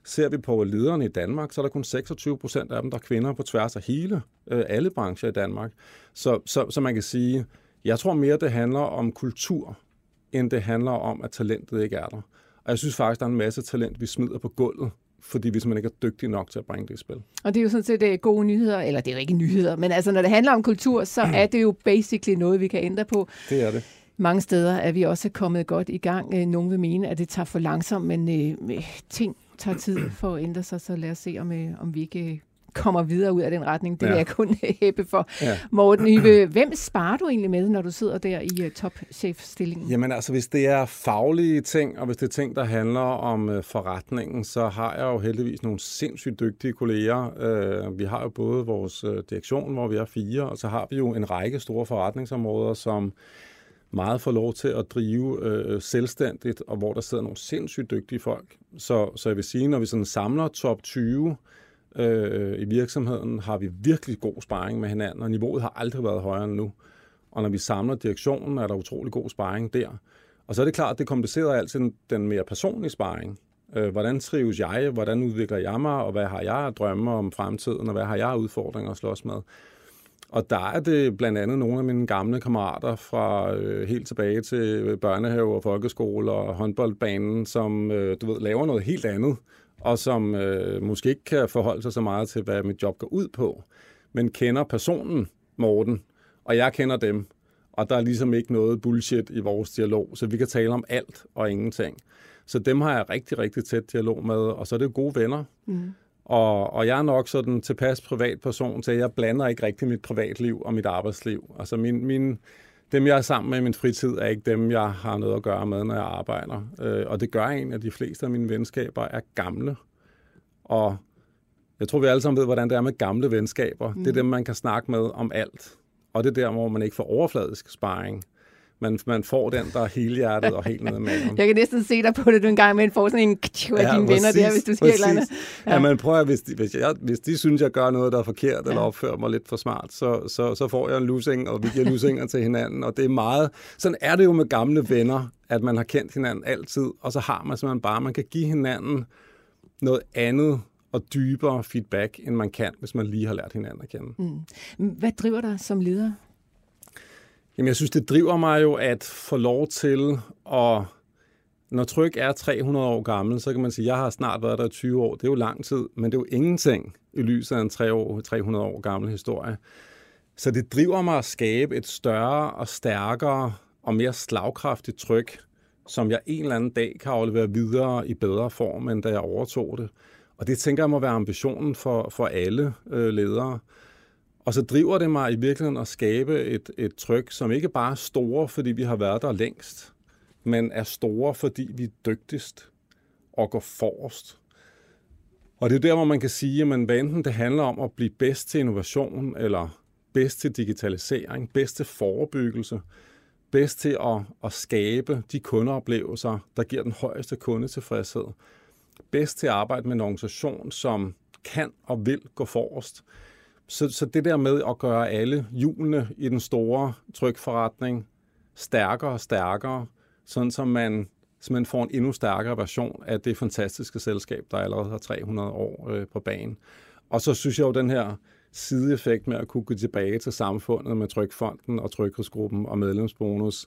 Ser vi på lederne i Danmark, så er der kun 26 procent af dem, der er kvinder på tværs af hele, øh, alle brancher i Danmark. Så, så, så man kan sige, jeg tror mere, det handler om kultur, end det handler om, at talentet ikke er der. Og jeg synes faktisk, der er en masse talent, vi smider på gulvet, fordi vi simpelthen ikke er dygtige nok til at bringe det i spil. Og det er jo sådan set øh, gode nyheder, eller det er jo ikke nyheder, men altså når det handler om kultur, så er det jo basically noget, vi kan ændre på. Det er det. Mange steder er vi også kommet godt i gang. Øh, nogle vil mene, at det tager for langsomt, men øh, ting tager tid for at ændre sig, så lad os se, om, øh, om vi ikke kommer videre ud af den retning. Det ja. vil jeg kun hæppe for. Ja. Morten Yve, hvem sparer du egentlig med, når du sidder der i uh, topchef-stillingen? Jamen altså, hvis det er faglige ting, og hvis det er ting, der handler om uh, forretningen, så har jeg jo heldigvis nogle sindssygt dygtige kolleger. Uh, vi har jo både vores uh, direktion, hvor vi er fire, og så har vi jo en række store forretningsområder, som meget får lov til at drive øh, selvstændigt, og hvor der sidder nogle sindssygt dygtige folk. Så, så jeg vil sige, når vi sådan samler top 20 øh, i virksomheden, har vi virkelig god sparring med hinanden, og niveauet har aldrig været højere end nu. Og når vi samler direktionen, er der utrolig god sparring der. Og så er det klart, at det komplicerer altid den, mere personlige sparring. Øh, hvordan trives jeg? Hvordan udvikler jeg mig? Og hvad har jeg at drømme om fremtiden? Og hvad har jeg udfordringer at slås med? Og der er det blandt andet nogle af mine gamle kammerater fra øh, helt tilbage til øh, børnehave og folkeskole og håndboldbanen, som øh, du ved, laver noget helt andet, og som øh, måske ikke kan forholde sig så meget til, hvad mit job går ud på, men kender personen, Morten, og jeg kender dem, og der er ligesom ikke noget bullshit i vores dialog, så vi kan tale om alt og ingenting. Så dem har jeg rigtig, rigtig tæt dialog med, og så er det gode venner. Mm. Og, og jeg er nok sådan tilpas privatperson til, at jeg blander ikke rigtig mit privatliv og mit arbejdsliv. Altså min, min, dem, jeg er sammen med i min fritid, er ikke dem, jeg har noget at gøre med, når jeg arbejder. Øh, og det gør en, at de fleste af mine venskaber er gamle. Og jeg tror, vi alle sammen ved, hvordan det er med gamle venskaber. Mm. Det er dem, man kan snakke med om alt. Og det er der, hvor man ikke får overfladisk sparring man, man får den, der er helhjertet og helt nede med Jeg kan næsten se dig på det, du engang med får sådan en af ja, dine venner der, hvis du siger eller andet. Ja. ja, man prøver, hvis de, hvis, jeg, hvis de synes, jeg gør noget, der er forkert, ja. eller opfører mig lidt for smart, så, så, så får jeg en losing, og vi giver losinger til hinanden, og det er meget, sådan er det jo med gamle venner, at man har kendt hinanden altid, og så har man simpelthen bare, man kan give hinanden noget andet og dybere feedback, end man kan, hvis man lige har lært hinanden at kende. Mm. Hvad driver dig som leder? Jamen, jeg synes, det driver mig jo at få lov til at... Når tryk er 300 år gammel, så kan man sige, at jeg har snart været der i 20 år. Det er jo lang tid, men det er jo ingenting i lyset af en 300 år gammel historie. Så det driver mig at skabe et større og stærkere og mere slagkraftigt tryk, som jeg en eller anden dag kan aflevere videre i bedre form, end da jeg overtog det. Og det tænker jeg må være ambitionen for, for alle øh, ledere. Og så driver det mig i virkeligheden at skabe et, et tryk, som ikke bare er store, fordi vi har været der længst, men er store, fordi vi er dygtigst og går forrest. Og det er der, hvor man kan sige, at man, hvad enten det handler om at blive bedst til innovation, eller bedst til digitalisering, bedst til forebyggelse, bedst til at, at skabe de kundeoplevelser, der giver den højeste kundetilfredshed, bedst til at arbejde med en organisation, som kan og vil gå forrest, så, så det der med at gøre alle hjulene i den store trykforretning stærkere og stærkere, sådan som man, så man får en endnu stærkere version af det fantastiske selskab, der allerede har 300 år øh, på banen. Og så synes jeg jo, den her sideeffekt med at kunne gå tilbage til samfundet med Trykfonden og Trykhedsgruppen og medlemsbonus,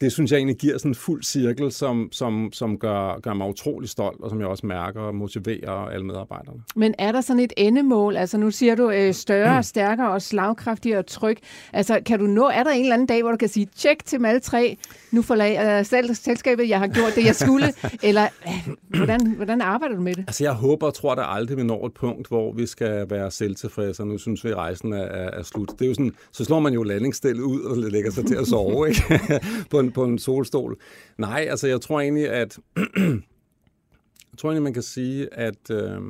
det synes jeg egentlig giver sådan en fuld cirkel, som, som, som gør, gør mig utrolig stolt, og som jeg også mærker og motiverer alle medarbejderne. Men er der sådan et endemål? Altså nu siger du øh, større, stærkere og slagkraftigere tryk. Altså kan du nå, er der en eller anden dag, hvor du kan sige, tjek til alle tre, nu forlader øh, selv, selskabet, jeg har gjort det, jeg skulle, eller øh, hvordan, hvordan arbejder du med det? Altså jeg håber og tror, der aldrig vi når et punkt, hvor vi skal være selvtilfredse, og nu synes vi, at rejsen er, er, er slut. Det er jo sådan, så slår man jo landingsstillet ud og lægger sig til at sove, ikke? på en, på en solstol. Nej, altså jeg tror egentlig, at jeg tror egentlig, man kan sige, at, øh,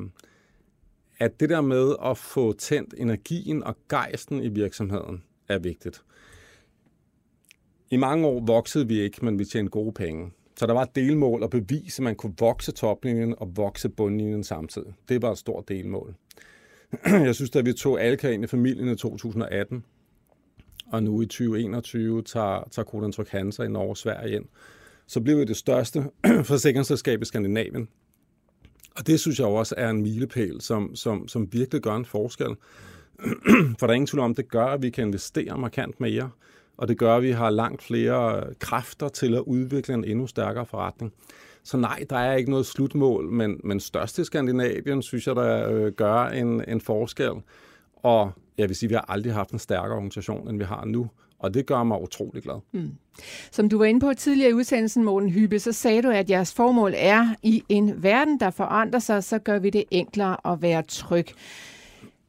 at det der med at få tændt energien og gejsten i virksomheden er vigtigt. I mange år voksede vi ikke, men vi tjente gode penge. Så der var et delmål at bevise, at man kunne vokse toplinjen og vokse bundlinjen samtidig. Det var et stort delmål. Jeg synes, da vi tog Alka ind i familien i 2018, og nu i 2021 tager, tager Codan Tryk Hansa i Norge og Sverige ind, så bliver vi det største forsikringsselskab i Skandinavien. Og det synes jeg også er en milepæl, som, som, som virkelig gør en forskel. For der er ingen tvivl om, det gør, at vi kan investere markant mere, og det gør, at vi har langt flere kræfter til at udvikle en endnu stærkere forretning. Så nej, der er ikke noget slutmål, men, men størst i Skandinavien, synes jeg, der øh, gør en, en forskel. Og jeg vil sige, at vi har aldrig haft en stærkere organisation, end vi har nu. Og det gør mig utrolig glad. Mm. Som du var inde på tidligere i udsendelsen, Morten Hybe, så sagde du, at jeres formål er, i en verden, der forandrer sig, så gør vi det enklere at være tryg.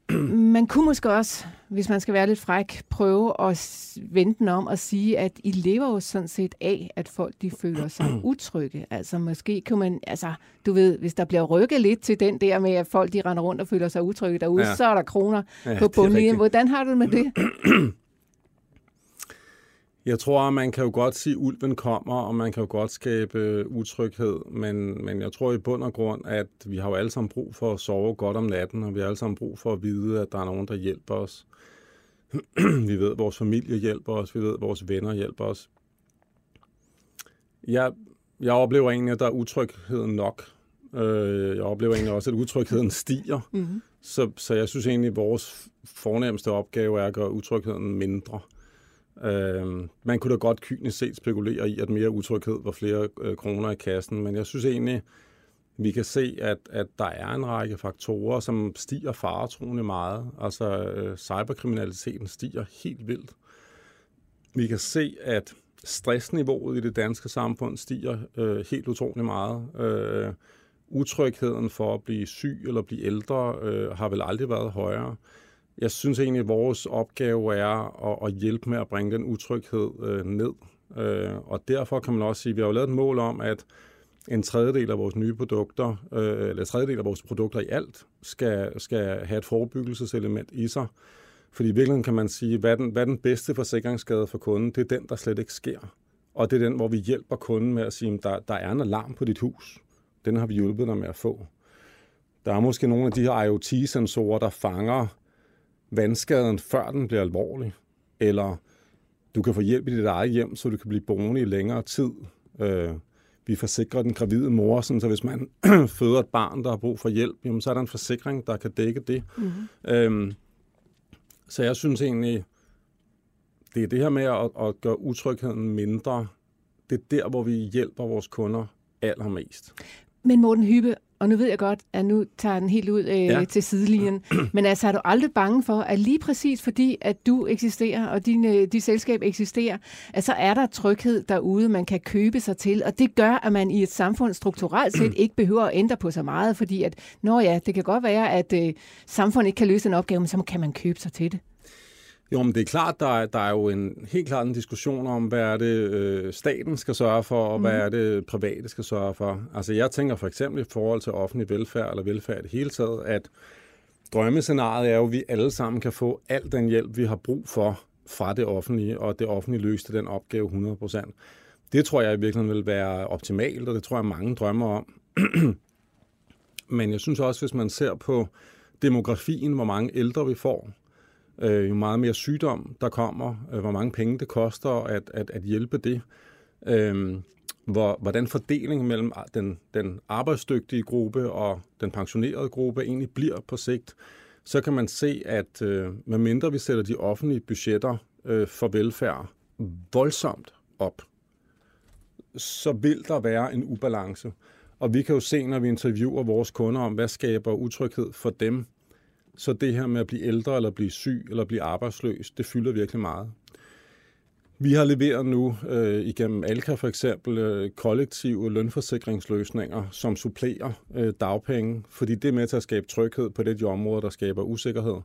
Man kunne måske også, hvis man skal være lidt fræk, prøve at vente den om og sige, at I lever jo sådan set af, at folk de føler sig utrygge. Altså måske kan man, altså du ved, hvis der bliver rykket lidt til den der med, at folk de render rundt og føler sig utrygge derude, ja. så er der kroner ja, på bundlinjen. Hvordan har du med det? Jeg tror, man kan jo godt sige, at ulven kommer, og man kan jo godt skabe utryghed, men, men jeg tror i bund og grund, at vi har jo alle sammen brug for at sove godt om natten, og vi har alle sammen brug for at vide, at der er nogen, der hjælper os. vi ved, at vores familie hjælper os, vi ved, at vores venner hjælper os. Jeg, jeg oplever egentlig, at der er utryghed nok. Øh, jeg oplever egentlig også, at utrygheden stiger. Mm-hmm. Så, så jeg synes egentlig, at vores fornemmeste opgave er at gøre utrygheden mindre. Øh, man kunne da godt kynisk set spekulere i, at mere utryghed var flere øh, kroner i kassen, men jeg synes egentlig, vi kan se, at, at der er en række faktorer, som stiger faretroende meget. Altså øh, cyberkriminaliteten stiger helt vildt. Vi kan se, at stressniveauet i det danske samfund stiger øh, helt utrolig meget. Øh, utrygheden for at blive syg eller blive ældre øh, har vel aldrig været højere. Jeg synes egentlig, at vores opgave er at, at hjælpe med at bringe den utryghed øh, ned. Øh, og derfor kan man også sige, at vi har jo lavet et mål om, at en tredjedel af vores nye produkter, øh, eller en tredjedel af vores produkter i alt, skal, skal have et forebyggelseselement i sig. Fordi i virkeligheden kan man sige, hvad er den, hvad er den bedste forsikringsskade for kunden? Det er den, der slet ikke sker. Og det er den, hvor vi hjælper kunden med at sige, at der, der er en alarm på dit hus. Den har vi hjulpet dig med at få. Der er måske nogle af de her IoT-sensorer, der fanger vandskaden, før den bliver alvorlig, eller du kan få hjælp i dit eget hjem, så du kan blive boende i længere tid. Øh, vi forsikrer den gravide mor, sådan, så hvis man føder et barn, der har brug for hjælp, jamen, så er der en forsikring, der kan dække det. Mm-hmm. Øhm, så jeg synes egentlig, det er det her med at, at gøre utrygheden mindre, det er der, hvor vi hjælper vores kunder allermest. Men Morten Hybe, og nu ved jeg godt, at nu tager den helt ud øh, ja. til sidelinjen. Men altså, er du aldrig bange for, at lige præcis fordi, at du eksisterer, og din, øh, dit selskab eksisterer, at så er der tryghed derude, man kan købe sig til. Og det gør, at man i et samfund strukturelt set ikke behøver at ændre på så meget, fordi at, nå ja, det kan godt være, at øh, samfundet ikke kan løse en opgave, men så kan man købe sig til det. Jo, men det er klart, der er, der er jo en helt klart en diskussion om, hvad er det, øh, staten skal sørge for, og mm. hvad mhm. er det, private skal sørge for. Altså jeg tænker for eksempel i forhold til offentlig velfærd, eller velfærd i det hele taget, at drømmescenariet er jo, at vi alle sammen kan få al den hjælp, vi har brug for fra det offentlige, og det offentlige løste den opgave 100%. Det tror jeg i virkeligheden vil være optimalt, og det tror jeg mange drømmer om. Men jeg synes også, hvis man ser på demografien, hvor mange ældre vi får, øh, jo meget mere sygdom, der kommer, øh, hvor mange penge det koster at, at, at hjælpe det, øh, hvor, hvordan fordelingen mellem den, den arbejdsdygtige gruppe og den pensionerede gruppe egentlig bliver på sigt, så kan man se, at øh, medmindre vi sætter de offentlige budgetter øh, for velfærd voldsomt op, så vil der være en ubalance. Og vi kan jo se, når vi interviewer vores kunder om, hvad skaber utryghed for dem, så det her med at blive ældre, eller blive syg, eller blive arbejdsløs, det fylder virkelig meget. Vi har leveret nu øh, igennem Alka for eksempel øh, kollektive lønforsikringsløsninger, som supplerer øh, dagpenge, fordi det er med til at skabe tryghed på det de områder, der skaber usikkerhed.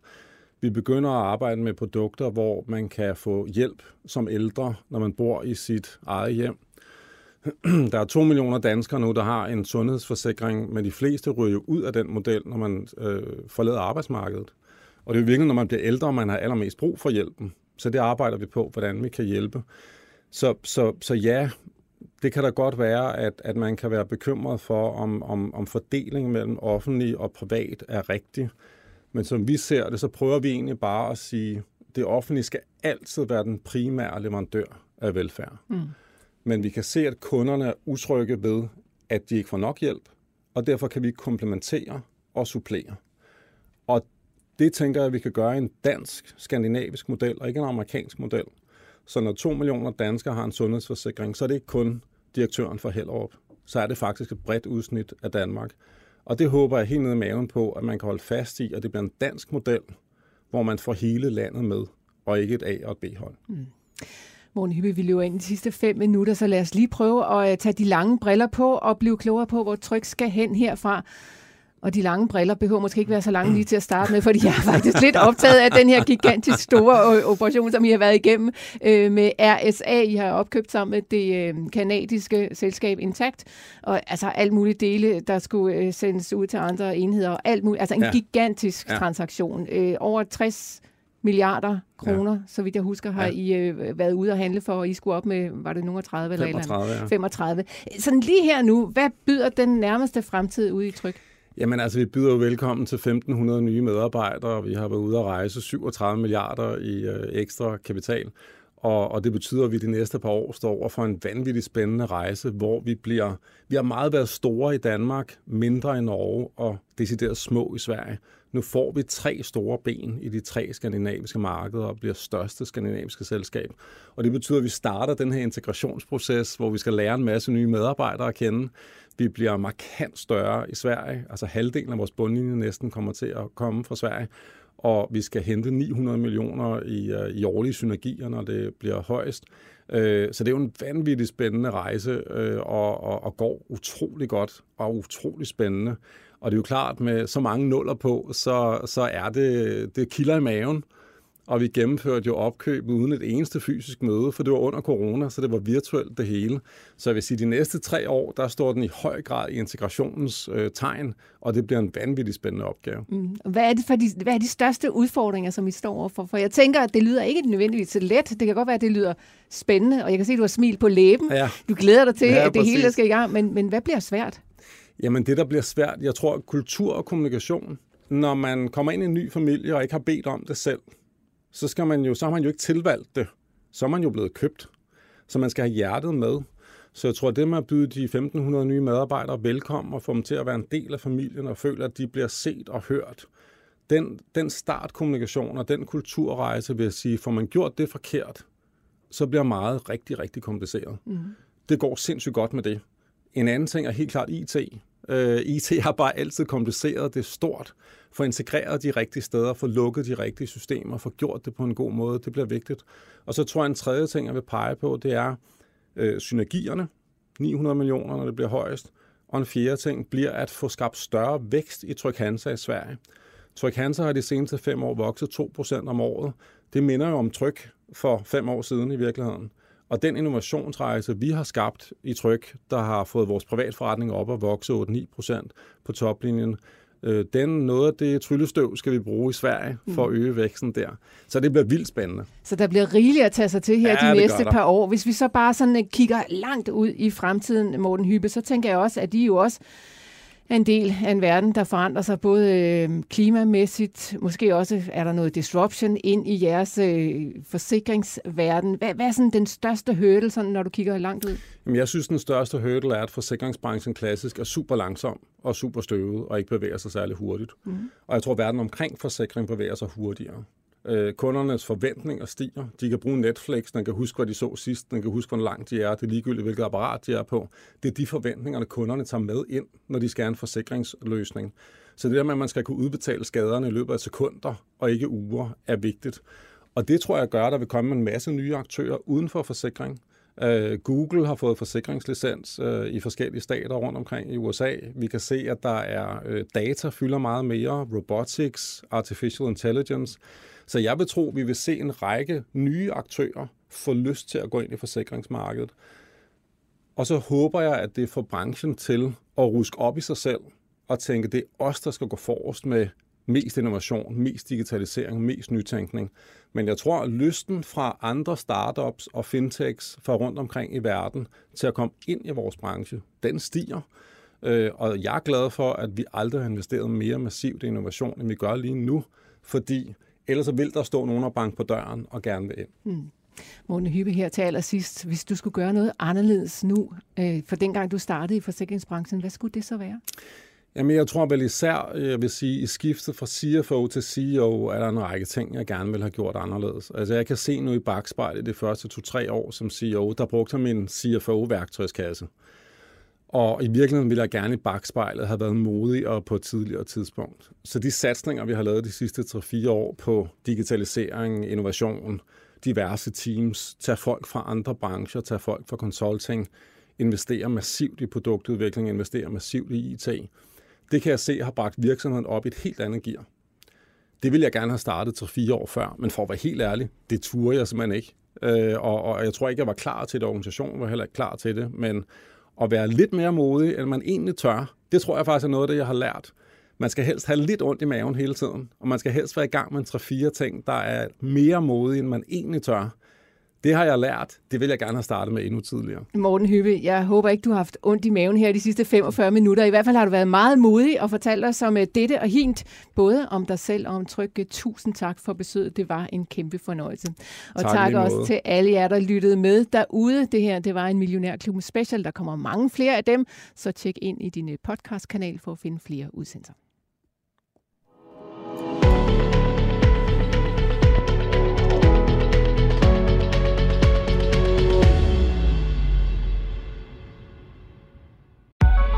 Vi begynder at arbejde med produkter, hvor man kan få hjælp som ældre, når man bor i sit eget hjem. Der er to millioner danskere nu, der har en sundhedsforsikring, men de fleste ryger jo ud af den model, når man øh, forlader arbejdsmarkedet. Og det er jo virkelig, når man bliver ældre, man har allermest brug for hjælpen. Så det arbejder vi på, hvordan vi kan hjælpe. Så, så, så ja, det kan da godt være, at, at man kan være bekymret for, om, om, om fordelingen mellem offentlig og privat er rigtig. Men som vi ser det, så prøver vi egentlig bare at sige, det offentlige skal altid være den primære leverandør af velfærd. Mm. Men vi kan se, at kunderne er utrygge ved, at de ikke får nok hjælp, og derfor kan vi komplementere og supplere. Og det tænker jeg, at vi kan gøre i en dansk, skandinavisk model, og ikke en amerikansk model. Så når to millioner danskere har en sundhedsforsikring, så er det ikke kun direktøren for Hellerup. Så er det faktisk et bredt udsnit af Danmark. Og det håber jeg helt ned i maven på, at man kan holde fast i, at det bliver en dansk model, hvor man får hele landet med, og ikke et A- og et B-hold. Mm. Morten Hyppe, vi løber ind de sidste fem minutter, så lad os lige prøve at øh, tage de lange briller på og blive klogere på, hvor tryk skal hen herfra. Og de lange briller behøver måske ikke være så lange lige til at starte med, fordi jeg er faktisk lidt optaget af den her gigantisk store øh, operation, som I har været igennem øh, med RSA. I har opkøbt sammen med det øh, kanadiske selskab Intact. Og altså alt muligt dele, der skulle øh, sendes ud til andre enheder. Og alt muligt. Altså en ja. gigantisk ja. transaktion. Øh, over 60 milliarder kroner, ja. så vidt jeg husker, har ja. I øh, været ude og handle for, og I skulle op med, var det nogen 30 eller 35, eller ja. 35. Sådan lige her nu, hvad byder den nærmeste fremtid ude i tryk? Jamen altså, vi byder jo velkommen til 1.500 nye medarbejdere, og vi har været ude at rejse 37 milliarder i øh, ekstra kapital. Og, og det betyder, at vi de næste par år står over for en vanvittig spændende rejse, hvor vi bliver, vi har meget været store i Danmark, mindre i Norge og decideret små i Sverige. Nu får vi tre store ben i de tre skandinaviske markeder og bliver største skandinaviske selskab. Og det betyder, at vi starter den her integrationsproces, hvor vi skal lære en masse nye medarbejdere at kende. Vi bliver markant større i Sverige, altså halvdelen af vores bundlinje næsten kommer til at komme fra Sverige og vi skal hente 900 millioner i, øh, i årlige synergier, når det bliver højst. Øh, så det er jo en vanvittig spændende rejse, øh, og, og, og går utrolig godt og utrolig spændende. Og det er jo klart, med så mange nuller på, så, så er det, det kilder i maven og vi gennemførte jo opkøb uden et eneste fysisk møde, for det var under corona, så det var virtuelt det hele. Så jeg vil sige, at de næste tre år, der står den i høj grad i integrationens øh, tegn, og det bliver en vanvittig spændende opgave. Mm. Hvad, er det for de, hvad er de største udfordringer, som I står overfor? For jeg tænker, at det lyder ikke nødvendigvis let. Det kan godt være, at det lyder spændende, og jeg kan se, at du har smil på læben. Ja. Du glæder dig til, ja, at det præcis. hele skal i gang, men, men hvad bliver svært? Jamen det, der bliver svært, jeg tror, kultur og kommunikation, når man kommer ind i en ny familie og ikke har bedt om det selv, så, skal man jo, så har man jo ikke tilvalgt det. Så er man jo blevet købt. Så man skal have hjertet med. Så jeg tror, at det med at byde de 1.500 nye medarbejdere velkommen og få dem til at være en del af familien og føle, at de bliver set og hørt, den, den startkommunikation og den kulturrejse, vil jeg sige, får man gjort det forkert, så bliver meget rigtig, rigtig kompliceret. Mm. Det går sindssygt godt med det. En anden ting er helt klart IT. Øh, IT har bare altid kompliceret, det stort. Få integreret de rigtige steder, få lukket de rigtige systemer, få gjort det på en god måde, det bliver vigtigt. Og så tror jeg, en tredje ting, jeg vil pege på, det er øh, synergierne. 900 millioner, når det bliver højest. Og en fjerde ting bliver at få skabt større vækst i Tryghansa i Sverige. Tryghansa har de seneste fem år vokset 2% om året. Det minder jo om Tryk for fem år siden i virkeligheden. Og den innovationsrejse, vi har skabt i Tryk, der har fået vores privatforretning op og vokse 8-9 procent på toplinjen, øh, den noget af det tryllestøv skal vi bruge i Sverige for at mm. øge væksten der. Så det bliver vildt spændende. Så der bliver rigeligt at tage sig til her ja, de næste par år. Hvis vi så bare sådan øh, kigger langt ud i fremtiden, Morten Hyppe, så tænker jeg også, at de jo også er en del af en verden, der forandrer sig både øh, klimamæssigt, måske også er der noget disruption ind i jeres øh, forsikringsverden. Hvad, hvad er sådan den største hurdle, sådan, når du kigger langt ud? Jamen, jeg synes, den største hurdle er, at forsikringsbranchen klassisk er super langsom og super støvet og ikke bevæger sig særlig hurtigt. Mm. Og jeg tror, at verden omkring forsikring bevæger sig hurtigere. Øh, kundernes forventninger stiger. De kan bruge Netflix, den kan huske, hvad de så sidst, den kan huske, hvor langt de er, det er ligegyldigt, hvilket apparat de er på. Det er de forventninger, kunderne tager med ind, når de skal have en forsikringsløsning. Så det der med, at man skal kunne udbetale skaderne i løbet af sekunder og ikke uger, er vigtigt. Og det tror jeg gør, at der vil komme en masse nye aktører uden for forsikring. Øh, Google har fået forsikringslicens øh, i forskellige stater rundt omkring i USA. Vi kan se, at der er øh, data fylder meget mere, robotics, artificial intelligence. Så jeg vil tro, at vi vil se en række nye aktører få lyst til at gå ind i forsikringsmarkedet. Og så håber jeg, at det får branchen til at ruske op i sig selv og tænke, at det er os, der skal gå forrest med mest innovation, mest digitalisering, mest nytænkning. Men jeg tror, at lysten fra andre startups og fintechs fra rundt omkring i verden til at komme ind i vores branche, den stiger. Øh, og jeg er glad for, at vi aldrig har investeret mere massivt i innovation, end vi gør lige nu, fordi Ellers så vil der stå nogen og banke på døren og gerne vil ind. Mm. Morten Hyppe her til allersidst. Hvis du skulle gøre noget anderledes nu, øh, for dengang du startede i forsikringsbranchen, hvad skulle det så være? Jamen, jeg tror vel især, jeg vil sige, i skiftet fra CFO til CEO, er der en række ting, jeg gerne vil have gjort anderledes. Altså, jeg kan se nu i bagspejlet de første to-tre år som CEO, der brugte jeg min CFO-værktøjskasse. Og i virkeligheden ville jeg gerne i bagspejlet have været modig og på et tidligere tidspunkt. Så de satsninger, vi har lavet de sidste 3-4 år på digitalisering, innovation, diverse teams, tage folk fra andre brancher, tage folk fra consulting, investere massivt i produktudvikling, investere massivt i IT, det kan jeg se har bragt virksomheden op i et helt andet gear. Det ville jeg gerne have startet til fire år før, men for at være helt ærlig, det turde jeg simpelthen ikke. Øh, og, og jeg tror ikke, jeg var klar til det. Organisationen var heller ikke klar til det, men at være lidt mere modig, end man egentlig tør, det tror jeg faktisk er noget af det, jeg har lært. Man skal helst have lidt ondt i maven hele tiden, og man skal helst være i gang med en 3-4 ting, der er mere modige, end man egentlig tør. Det har jeg lært. Det vil jeg gerne have startet med endnu tidligere. Morten Hyppe, jeg håber ikke, du har haft ondt i maven her de sidste 45 minutter. I hvert fald har du været meget modig og fortalt os om øh, dette og hint, både om dig selv og om Tryk. Tusind tak for besøget. Det var en kæmpe fornøjelse. Og tak, tak også til alle jer, der lyttede med derude. Det her det var en Millionærklub special. Der kommer mange flere af dem, så tjek ind i din øh, podcastkanal for at finde flere udsendelser.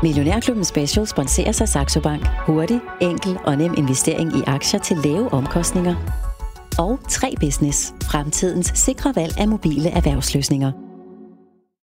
Millionærklubben Special sponserer sig Saxo Bank. Hurtig, enkel og nem investering i aktier til lave omkostninger. Og 3 Business. Fremtidens sikre valg af mobile erhvervsløsninger.